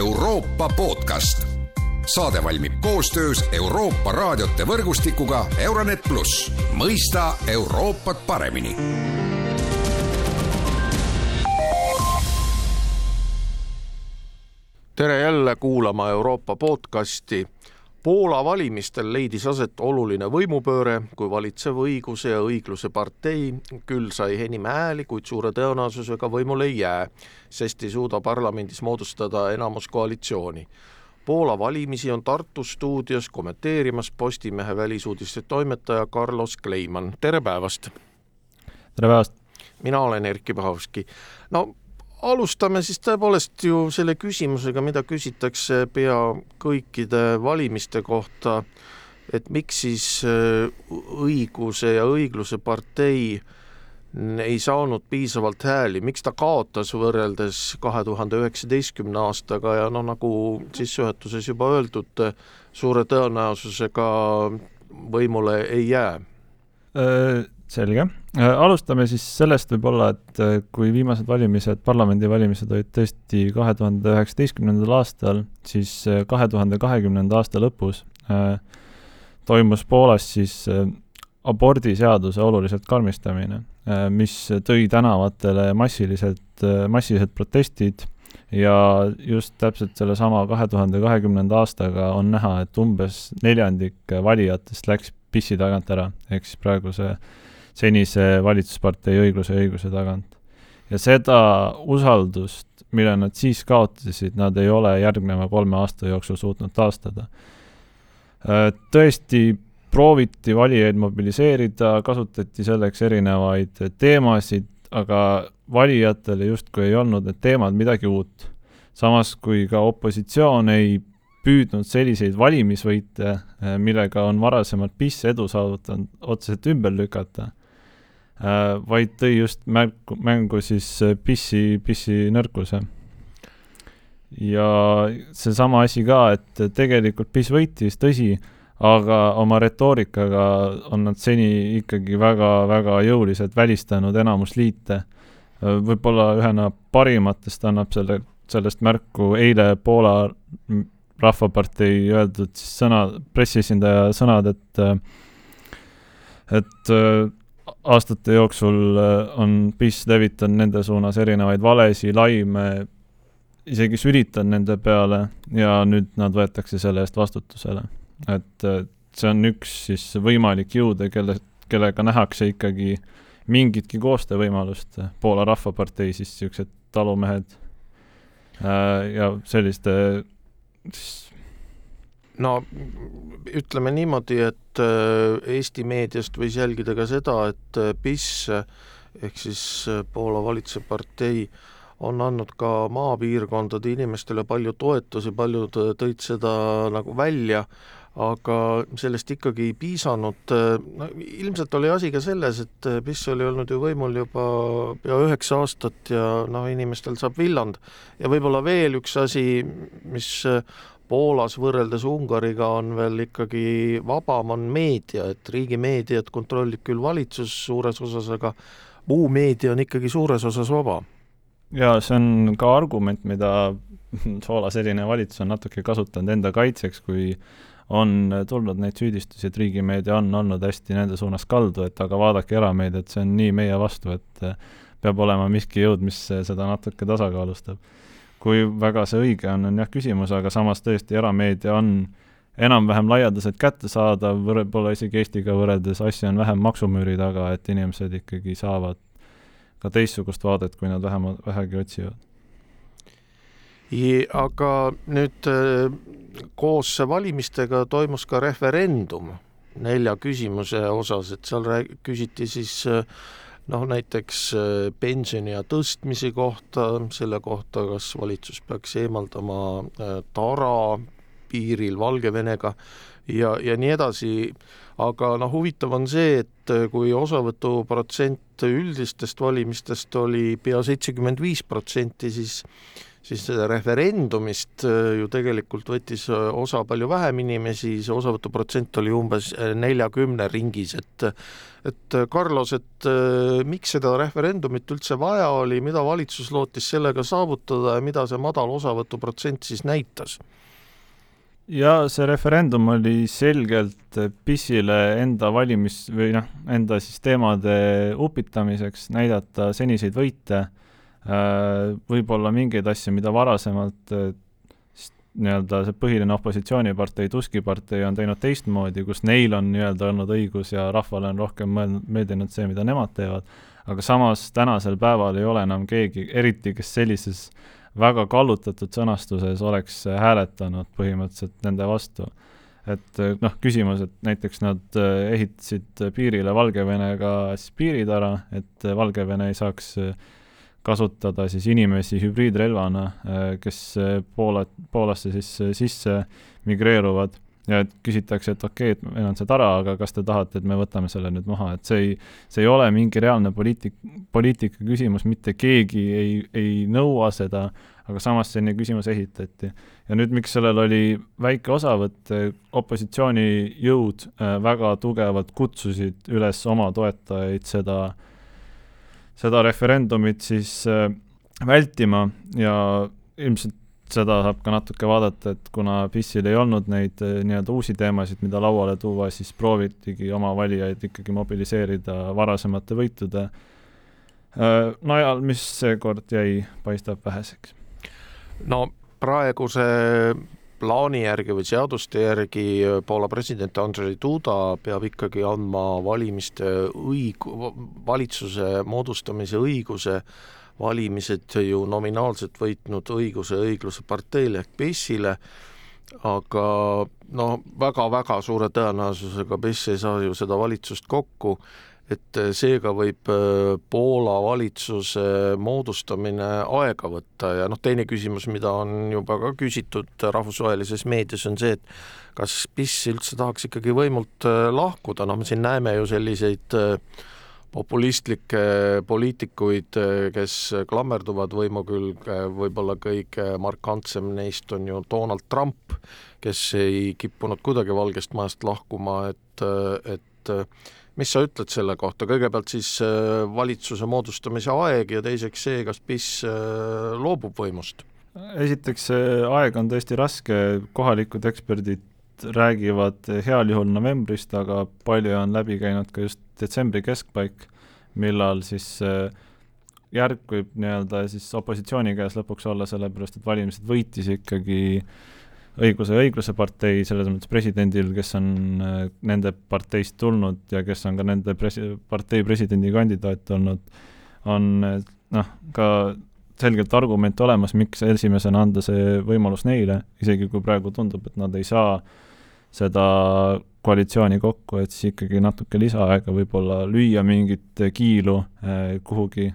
Euroopa podcast. saade valmib koostöös Euroopa raadiote võrgustikuga Euronet pluss, mõista Euroopat paremini tere jälle kuulama Euroopa podcasti. Poola valimistel leidis aset oluline võimupööre, kui valitsev õiguse ja õigluse partei küll sai enim hääli, kuid suure tõenäosusega võimule ei jää, sest ei suuda parlamendis moodustada enamuskoalitsiooni. Poola valimisi on Tartu stuudios kommenteerimas Postimehe välisuudiste toimetaja Carlos Kleiman, tere päevast! tere päevast! mina olen Erkki Pahovski. no alustame siis tõepoolest ju selle küsimusega, mida küsitakse pea kõikide valimiste kohta, et miks siis äh, õiguse ja õigluse partei ei saanud piisavalt hääli, miks ta kaotas võrreldes kahe tuhande üheksateistkümne aastaga? Ja noh, nagu sissejuhatuses juba öeldud, suure tõenäosusega võimule ei jää? Selge, äh, alustame siis sellest võib-olla, et äh, kui viimased valimised, parlamendivalimised olid tõesti kahe tuhande üheksateistkümnendal aastal, siis äh, kahe tuhande kahekümnenda aasta lõpus toimus Poolas siis abordiseaduse oluliselt karmistamine mis tõi tänavatele massiliselt massilised protestid ja just täpselt sellesama kahe tuhande kahekümnenda aastaga on näha, et umbes neljandik valijatest läks pissi tagant ära, ehk siis praeguse äh, senise valitsuspartei õigluse ja õiguse tagant. ja seda usaldust, mille nad siis kaotasid, nad ei ole järgneva kolme aasta jooksul suutnud taastada. Äh, tõesti prooviti valijaid mobiliseerida, kasutati selleks erinevaid teemasid, aga valijatele justkui ei olnud need teemad midagi uut. samas kui ka opositsioon ei püüdnud selliseid valimisvõite, äh, millega on varasemalt PIS edu saavutanud, otseselt ümber lükata vaid tõi just märku, mängu siis äh, pissi, pissi nõrkuse. ja seesama asi ka, et tegelikult piss võitis, tõsi, aga oma retoorikaga on nad seni ikkagi väga-väga jõuliselt välistanud enamusliite. Äh, võib-olla ühena parimatest annab selle, sellest märku eile Poola Rahvapartei öeldud siis sõna, pressiesindaja sõnad, et et aastate jooksul äh, on PIS levitanud nende suunas erinevaid valesid, laime, isegi sülitanud nende peale ja nüüd nad võetakse selle eest vastutusele. et äh, see on üks siis võimalik jõude, kelle, kellega nähakse ikkagi mingitki koostöövõimalust, Poola Rahvapartei siis niisugused talumehed äh, ja selliste siis no ütleme niimoodi, et äh, Eesti meediast võis jälgida ka seda, et äh, PIS ehk siis äh, Poola valitsev partei on andnud ka maapiirkondade inimestele palju toetusi, paljud tõid seda nagu välja, aga sellest ikkagi ei piisanud, no ilmselt oli asi ka selles, et PIS oli olnud ju võimul juba pea üheksa aastat ja noh, inimestel saab villand. ja võib-olla veel üks asi, mis Poolas võrreldes Ungariga on veel ikkagi vabam, on meedia, et riigimeediat kontrollib küll valitsus suures osas, aga muu meedia on ikkagi suures osas vaba. jaa, see on ka argument, mida Poola selline valitsus on natuke kasutanud enda kaitseks, kui on tulnud neid süüdistusi, et riigimeedia on olnud hästi nende suunas kaldu, et aga vaadake erameediat, see on nii meie vastu, et peab olema miski jõud, mis seda natuke tasakaalustab kui väga see õige on, on jah küsimus, aga samas tõesti erameedia on enam-vähem laialdaselt kättesaadav, võib-olla isegi Eestiga võrreldes asju on vähem maksumüüri taga, et inimesed ikkagi saavad ka teistsugust vaadet, kui nad vähemalt, vähegi otsivad. aga nüüd äh, koos valimistega toimus ka referendum nelja küsimuse osas, et seal rääg-, küsiti siis äh, noh, näiteks äh, pensioniea tõstmise kohta, selle kohta, kas valitsus peaks eemaldama äh, tara piiril Valgevenega ja, ja nii edasi, aga noh, huvitav on see, et äh, kui osavõtuprotsent üldistest valimistest oli pea seitsekümmend viis protsenti, siis siis referendumist äh, ju tegelikult võttis äh, osa palju vähem inimesi, see osavõtuprotsent oli umbes äh, neljakümne ringis, et et Carlos, et miks seda referendumit üldse vaja oli, mida valitsus lootis sellega saavutada ja mida see madal osavõtuprotsent siis näitas? ja see referendum oli selgelt PIS-ile enda valimis või noh, enda siis teemade upitamiseks, näidata seniseid võite võib-olla mingeid asju, mida varasemalt äh, nii-öelda see põhiline opositsioonipartei, Tuski partei on teinud teistmoodi, kus neil on nii-öelda olnud õigus ja rahvale on rohkem mõelnud, meeldinud see, mida nemad teevad, aga samas tänasel päeval ei ole enam keegi, eriti kes sellises väga kallutatud sõnastuses oleks hääletanud põhimõtteliselt nende vastu. et noh, küsimus, et näiteks nad ehitasid piirile Valgevenega siis piiritara, et Valgevene ei saaks äh, kasutada siis inimesi hübriidrelvana, äh, kes äh, Poola, Poolasse siis äh, sisse migreeruvad ja et küsitakse, et okei okay,, et meil on see tara, aga kas te tahate, et me võtame selle nüüd maha, et see ei, see ei ole mingi reaalne poliitik, poliitika küsimus, mitte keegi ei, ei nõua seda, aga samas selline küsimus esitati. ja nüüd, miks sellel oli väike osavõtt, opositsioonijõud väga tugevalt kutsusid üles oma toetajaid seda äh, seda referendumit siis äh, vältima ja ilmselt seda saab ka natuke vaadata, et kuna PIS-il ei olnud neid äh, nii-öelda uusi teemasid, mida lauale tuua, siis proovitigi oma valijaid ikkagi mobiliseerida varasemate võitude äh, najal, mis seekord jäi, paistab väheseks. no praeguse plaani järgi või seaduste järgi Poola president Andrzej Duda peab ikkagi andma valimiste õig-, valitsuse moodustamise õiguse. Valimised ju nominaalselt võitnud õiguse ja õigluse parteile ehk PES-ile, aga noh, väga-väga suure tõenäosusega PES ei saa ju seda valitsust kokku et äh, seega võib äh, Poola valitsuse moodustamine aega võtta ja noh, teine küsimus, mida on juba ka küsitud rahvusvahelises meedias, on see, et kas PIS üldse tahaks ikkagi võimult äh, lahkuda, noh, me siin näeme ju selliseid populistlikke poliitikuid, kes klammerduvad võimu külge, võib-olla kõige markantsem neist on ju Donald Trump, kes ei kippunud kuidagi Valgest Majast lahkuma, et, et mis sa ütled selle kohta, kõigepealt siis äh, valitsuse moodustamise aeg ja teiseks see, kas PIS äh, loobub võimust? esiteks, see aeg on tõesti raske, kohalikud eksperdid räägivad heal juhul novembrist, aga palju on läbi käinud ka just detsembri keskpaik, millal siis äh, järg võib nii-öelda siis opositsiooni käes lõpuks olla, sellepärast et valimised võitis ikkagi õiguse ja õigluse partei, selles mõttes presidendil, kes on äh, nende parteist tulnud ja kes on ka nende presi-, partei presidendikandidaat olnud, on äh, noh, ka selgelt argument olemas, miks esimesena anda see võimalus neile, isegi kui praegu tundub, et nad ei saa seda koalitsiooni kokku, et siis ikkagi natuke lisaaega võib-olla lüüa mingit kiilu eh, kuhugi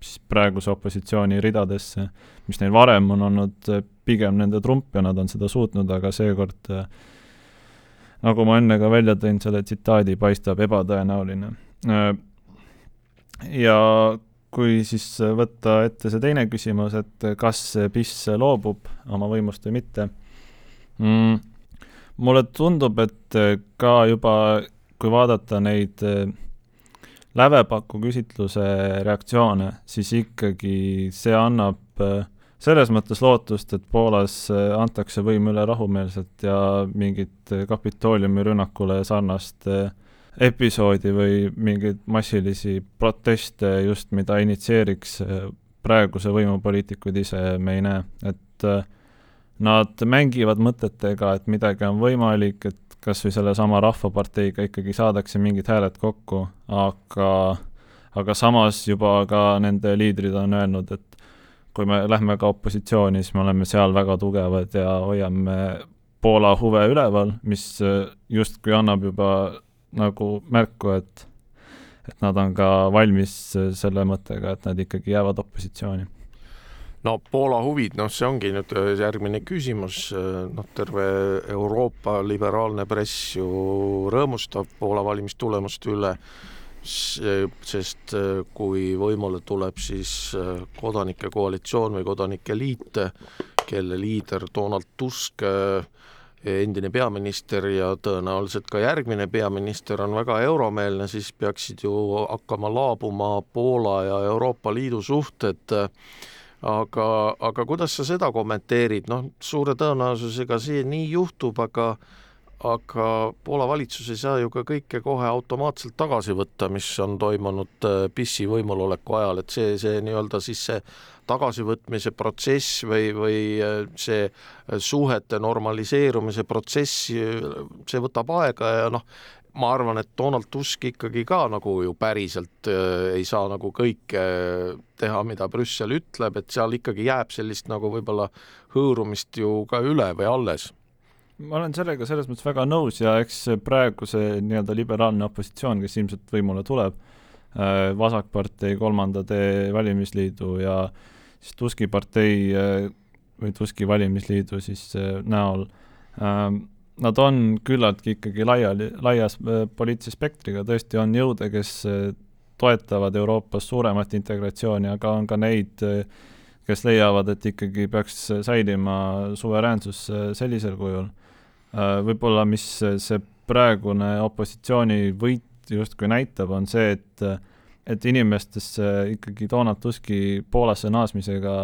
siis praeguse opositsiooni ridadesse, mis neil varem on olnud eh, pigem nende trump ja nad on seda suutnud, aga seekord eh, nagu ma enne ka välja tõin, selle tsitaadi paistab ebatõenäoline. Eh, ja kui siis võtta ette see teine küsimus, et kas PIS loobub oma võimust või mitte mm,, mulle tundub, et ka juba, kui vaadata neid lävepaku küsitluse reaktsioone, siis ikkagi see annab äh, selles mõttes lootust, et Poolas äh, antakse võim üle rahumeelselt ja mingit Kapitooliumi rünnakule sarnast äh, episoodi või mingeid massilisi proteste just, mida initsieeriks praeguse võimupoliitikud ise, me ei näe, et nad mängivad mõtetega, et midagi on võimalik, et kas või sellesama Rahvaparteiga ikkagi saadakse mingid hääled kokku, aga, aga samas juba ka nende liidrid on öelnud, et kui me lähme ka opositsiooni, siis me oleme seal väga tugevad ja hoiame Poola huve üleval, mis justkui annab juba nagu märku, et et nad on ka valmis selle mõttega, et nad ikkagi jäävad opositsiooni no Poola huvid, noh, see ongi nüüd äh, järgmine küsimus, äh, noh, terve Euroopa liberaalne press ju rõõmustab Poola valimistulemuste üle. Sest kui võimule tuleb siis kodanike koalitsioon või kodanike liit, kelle liider Donald Tusk endine peaminister ja tõenäoliselt ka järgmine peaminister on väga euromeelne, siis peaksid ju hakkama laabuma Poola ja Euroopa Liidu suhted aga, aga kuidas sa seda kommenteerid, noh, suure tõenäosusega see nii juhtub, aga aga Poola valitsus ei saa ju ka kõike kohe automaatselt tagasi võtta, mis on toimunud PIS-i võimuloleku ajal, et see, see nii-öelda siis see tagasivõtmise protsess või, või äh, see äh, suhete normaliseerumise protsess, see võtab aega ja noh, ma arvan, et Donald Tusk ikkagi ka nagu ju päriselt äh, ei saa nagu kõike äh, teha, mida Brüssel ütleb, et seal ikkagi jääb sellist nagu võib-olla hõõrumist ju ka üle või alles. Ma olen sellega selles mõttes väga nõus ja eks praegu see nii-öelda liberaalne opositsioon, kes ilmselt võimule tuleb, äh, vasakpartei, kolmanda tee valimisliidu ja siis Tuski partei äh, või Tuski valimisliidu siis näol, ähm, nad on küllaltki ikkagi laiali, laias äh, poliitilise spektriga, tõesti on jõude, kes toetavad Euroopas suuremat integratsiooni, aga on ka neid, kes leiavad, et ikkagi peaks säilima suveräänsus sellisel kujul. Võib-olla mis see praegune opositsiooni võit justkui näitab, on see, et et inimestesse ikkagi Donald Tuski Poolasse naasmisega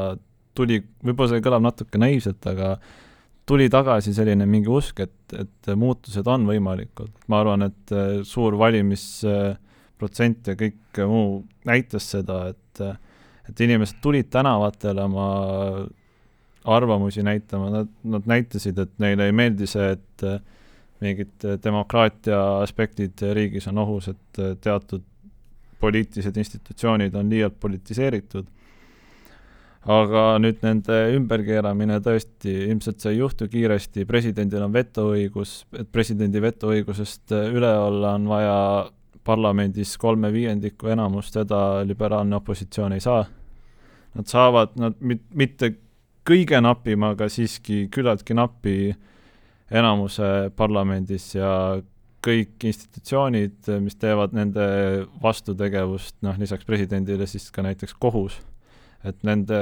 tuli, võib-olla see kõlab natuke naiivselt, aga tuli tagasi selline mingi usk, et, et muutused on võimalikud. ma arvan, et äh, suur valimisprotsent ja kõik muu näitas seda, et, et inimesed tulid tänavatele oma arvamusi näitama, nad, nad näitasid, et neile ei meeldi see, et mingid demokraatia aspektid riigis on ohus, et teatud poliitilised institutsioonid on liialt politiseeritud. Aga nüüd nende ümberkeeramine tõesti ilmselt see ei juhtu kiiresti, presidendil on vetoõigus, et presidendi vetoõigusest üle olla, on vaja parlamendis kolme viiendiku enamust, seda liberaalne opositsioon ei saa. Nad saavad, nad mit-, mitte kõige napima, aga siiski küllaltki napi enamuse parlamendis ja kõik institutsioonid, mis teevad nende vastutegevust, noh, lisaks presidendile siis ka näiteks kohus, et nende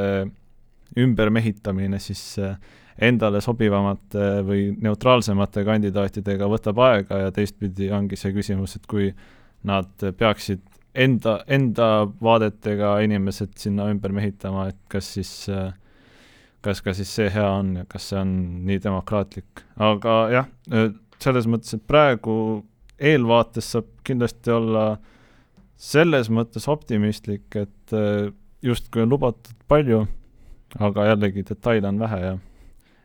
ümbermehitamine siis eh, endale sobivamate või neutraalsemate kandidaatidega võtab aega ja teistpidi ongi see küsimus, et kui nad peaksid enda, enda vaadetega inimesed sinna ümber mehitama, et kas siis eh, kas ka siis see hea on ja kas see on nii demokraatlik, aga jah, selles mõttes, et praegu eelvaates saab kindlasti olla selles mõttes optimistlik, et justkui on lubatud palju, aga jällegi detaile on vähe ja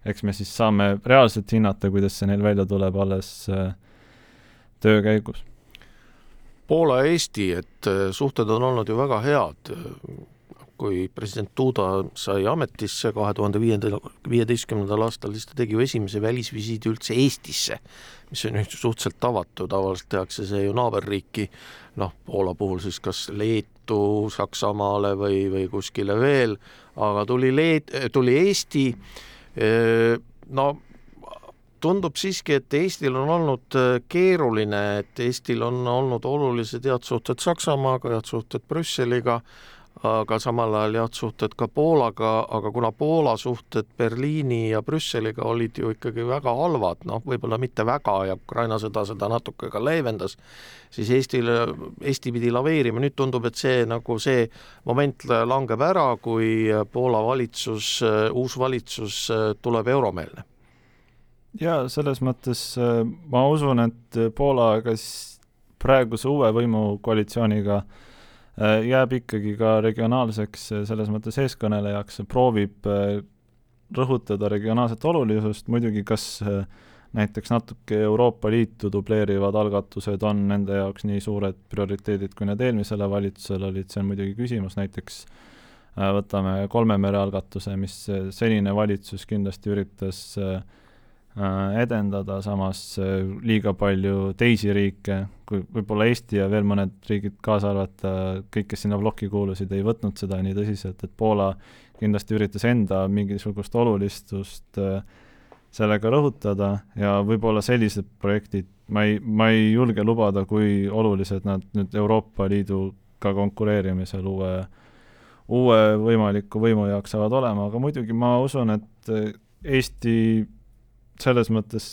eks me siis saame reaalselt hinnata, kuidas see neil välja tuleb alles äh, töö käigus. Poola ja Eesti, et äh, suhted on olnud ju väga head kui president Duda sai ametisse kahe tuhande viiendal, viieteistkümnendal aastal, siis ta tegi ju esimese välisvisiidi üldse Eestisse, mis on ju suhteliselt tavatu, tavaliselt tehakse see ju naaberriiki, noh, Poola puhul siis kas Leetu, Saksamaale või, või kuskile veel, aga tuli Leet-, tuli Eesti, no tundub siiski, et Eestil on olnud keeruline, et Eestil on olnud olulised head suhted Saksamaaga, head suhted Brüsseliga, aga samal ajal head suhted ka Poolaga, aga kuna Poola suhted Berliini ja Brüsseliga olid ju ikkagi väga halvad, noh, võib-olla mitte väga ja Ukraina sõda seda natuke ka leevendas, siis Eestile, Eesti pidi laveerima, nüüd tundub, et see nagu see moment langeb ära, kui Poola valitsus, uus valitsus tuleb euromeelne. jaa, selles mõttes ma usun, et Poola ka siis praeguse uue võimukoalitsiooniga äh, Äh, jääb ikkagi ka regionaalseks äh, selles mõttes eeskõnelejaks, proovib äh, rõhutada regionaalset olulisust, muidugi kas näiteks natuke Euroopa Liitu dubleerivad algatused on nende jaoks nii suured prioriteedid, kui need eelmisele valitsusele olid, see on muidugi küsimus, näiteks võtame kolme mere algatuse, mis senine valitsus kindlasti üritas äh, Äh, edendada, samas äh, liiga palju teisi riike, kui võib-olla Eesti ja veel mõned riigid kaasa arvata, kõik, kes sinna plokki kuulusid, ei võtnud seda nii tõsiselt, et Poola kindlasti üritas enda mingisugust olulistust äh, sellega rõhutada ja võib-olla sellised projektid, ma ei, ma ei julge lubada, kui olulised nad nüüd Euroopa Liiduga konkureerimisel uue, uue võimaliku võimu jaoks saavad olema, aga muidugi ma usun, et Eesti selles mõttes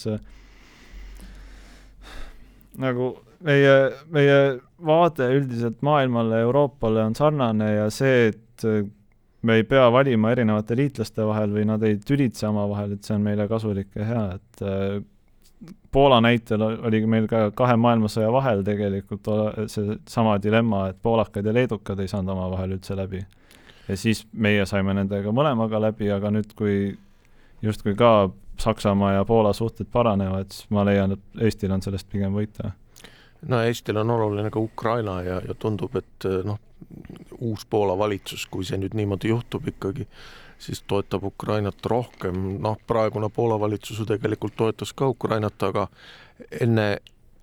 nagu meie, meie vaade üldiselt maailmale, Euroopale on sarnane ja see, et me ei pea valima erinevate liitlaste vahel või nad ei tülitse omavahel, et see on meile kasulik ja hea, et äh, Poola näitel oli meil ka kahe maailmasõja vahel tegelikult seesama dilemma, et poolakad ja leedukad ei saanud omavahel üldse läbi. ja siis meie saime nendega mõlemaga läbi, aga nüüd, kui justkui ka Saksamaa ja Poola suhted paranevad, siis ma leian, et Eestil on sellest pigem võita. No Eestil on oluline ka Ukraina ja, ja tundub, et noh, uus Poola valitsus, kui see nüüd niimoodi juhtub ikkagi, siis toetab Ukrainat rohkem, noh, praegune Poola valitsus ju tegelikult toetas ka Ukrainat, aga enne,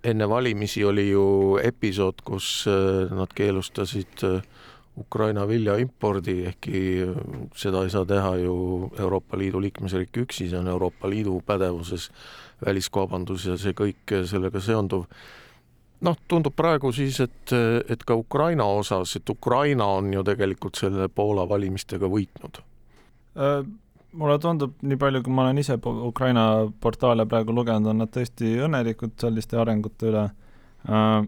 enne valimisi oli ju episood, kus äh, nad keelustasid äh, Ukraina vilja impordi, ehkki seda ei saa teha ju Euroopa Liidu liikmesriik üksi, see on Euroopa Liidu pädevuses väliskaubandus ja see kõik sellega seonduv noh, tundub praegu siis, et, et ka Ukraina osas, et Ukraina on ju tegelikult selle Poola valimistega võitnud äh,? mulle tundub, nii palju, kui ma olen ise Ukraina portaale praegu lugenud, on nad tõesti õnnelikud selliste arengute üle äh,,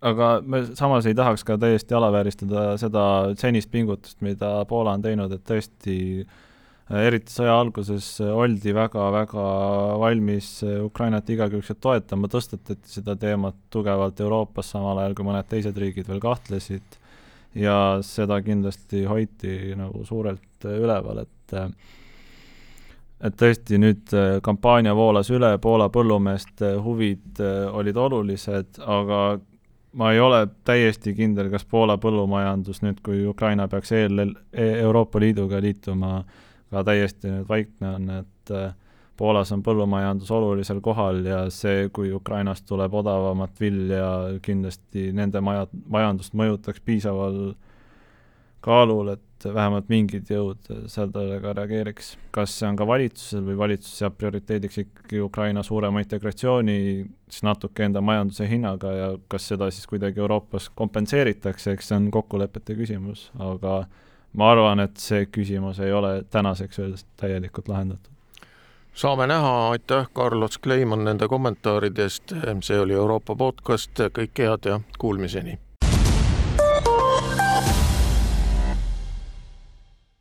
aga me samas ei tahaks ka täiesti alavääristada seda senist pingutust, mida Poola on teinud, et tõesti äh, eriti sõja alguses oldi väga-väga valmis Ukrainat igakülgselt toetama, tõstatati seda teemat tugevalt Euroopas, samal ajal kui mõned teised riigid veel kahtlesid, ja seda kindlasti hoiti nagu suurelt üleval, et et tõesti nüüd kampaania voolas üle, Poola põllumeeste huvid olid olulised, aga ma ei ole täiesti kindel, kas Poola põllumajandus nüüd, kui Ukraina peaks eel Euroopa Liiduga liituma, ka täiesti nüüd vaikne on, et äh, Poolas on põllumajandus olulisel kohal ja see, kui Ukrainast tuleb odavamat vilja, kindlasti nende maja, majandust mõjutaks piisaval kaalul, et vähemalt mingid jõud sellele ka reageeriks. kas see on ka valitsusel või valitsus seab prioriteediks ikkagi Ukraina suurema integratsiooni siis natuke enda majanduse hinnaga ja kas seda siis kuidagi Euroopas kompenseeritakse, eks see on kokkulepete küsimus, aga ma arvan, et see küsimus ei ole tänaseks veel täielikult lahendatud. saame näha, aitäh, Carlos Kleiman nende kommentaaridest, see oli Euroopa podcast, kõike head ja kuulmiseni!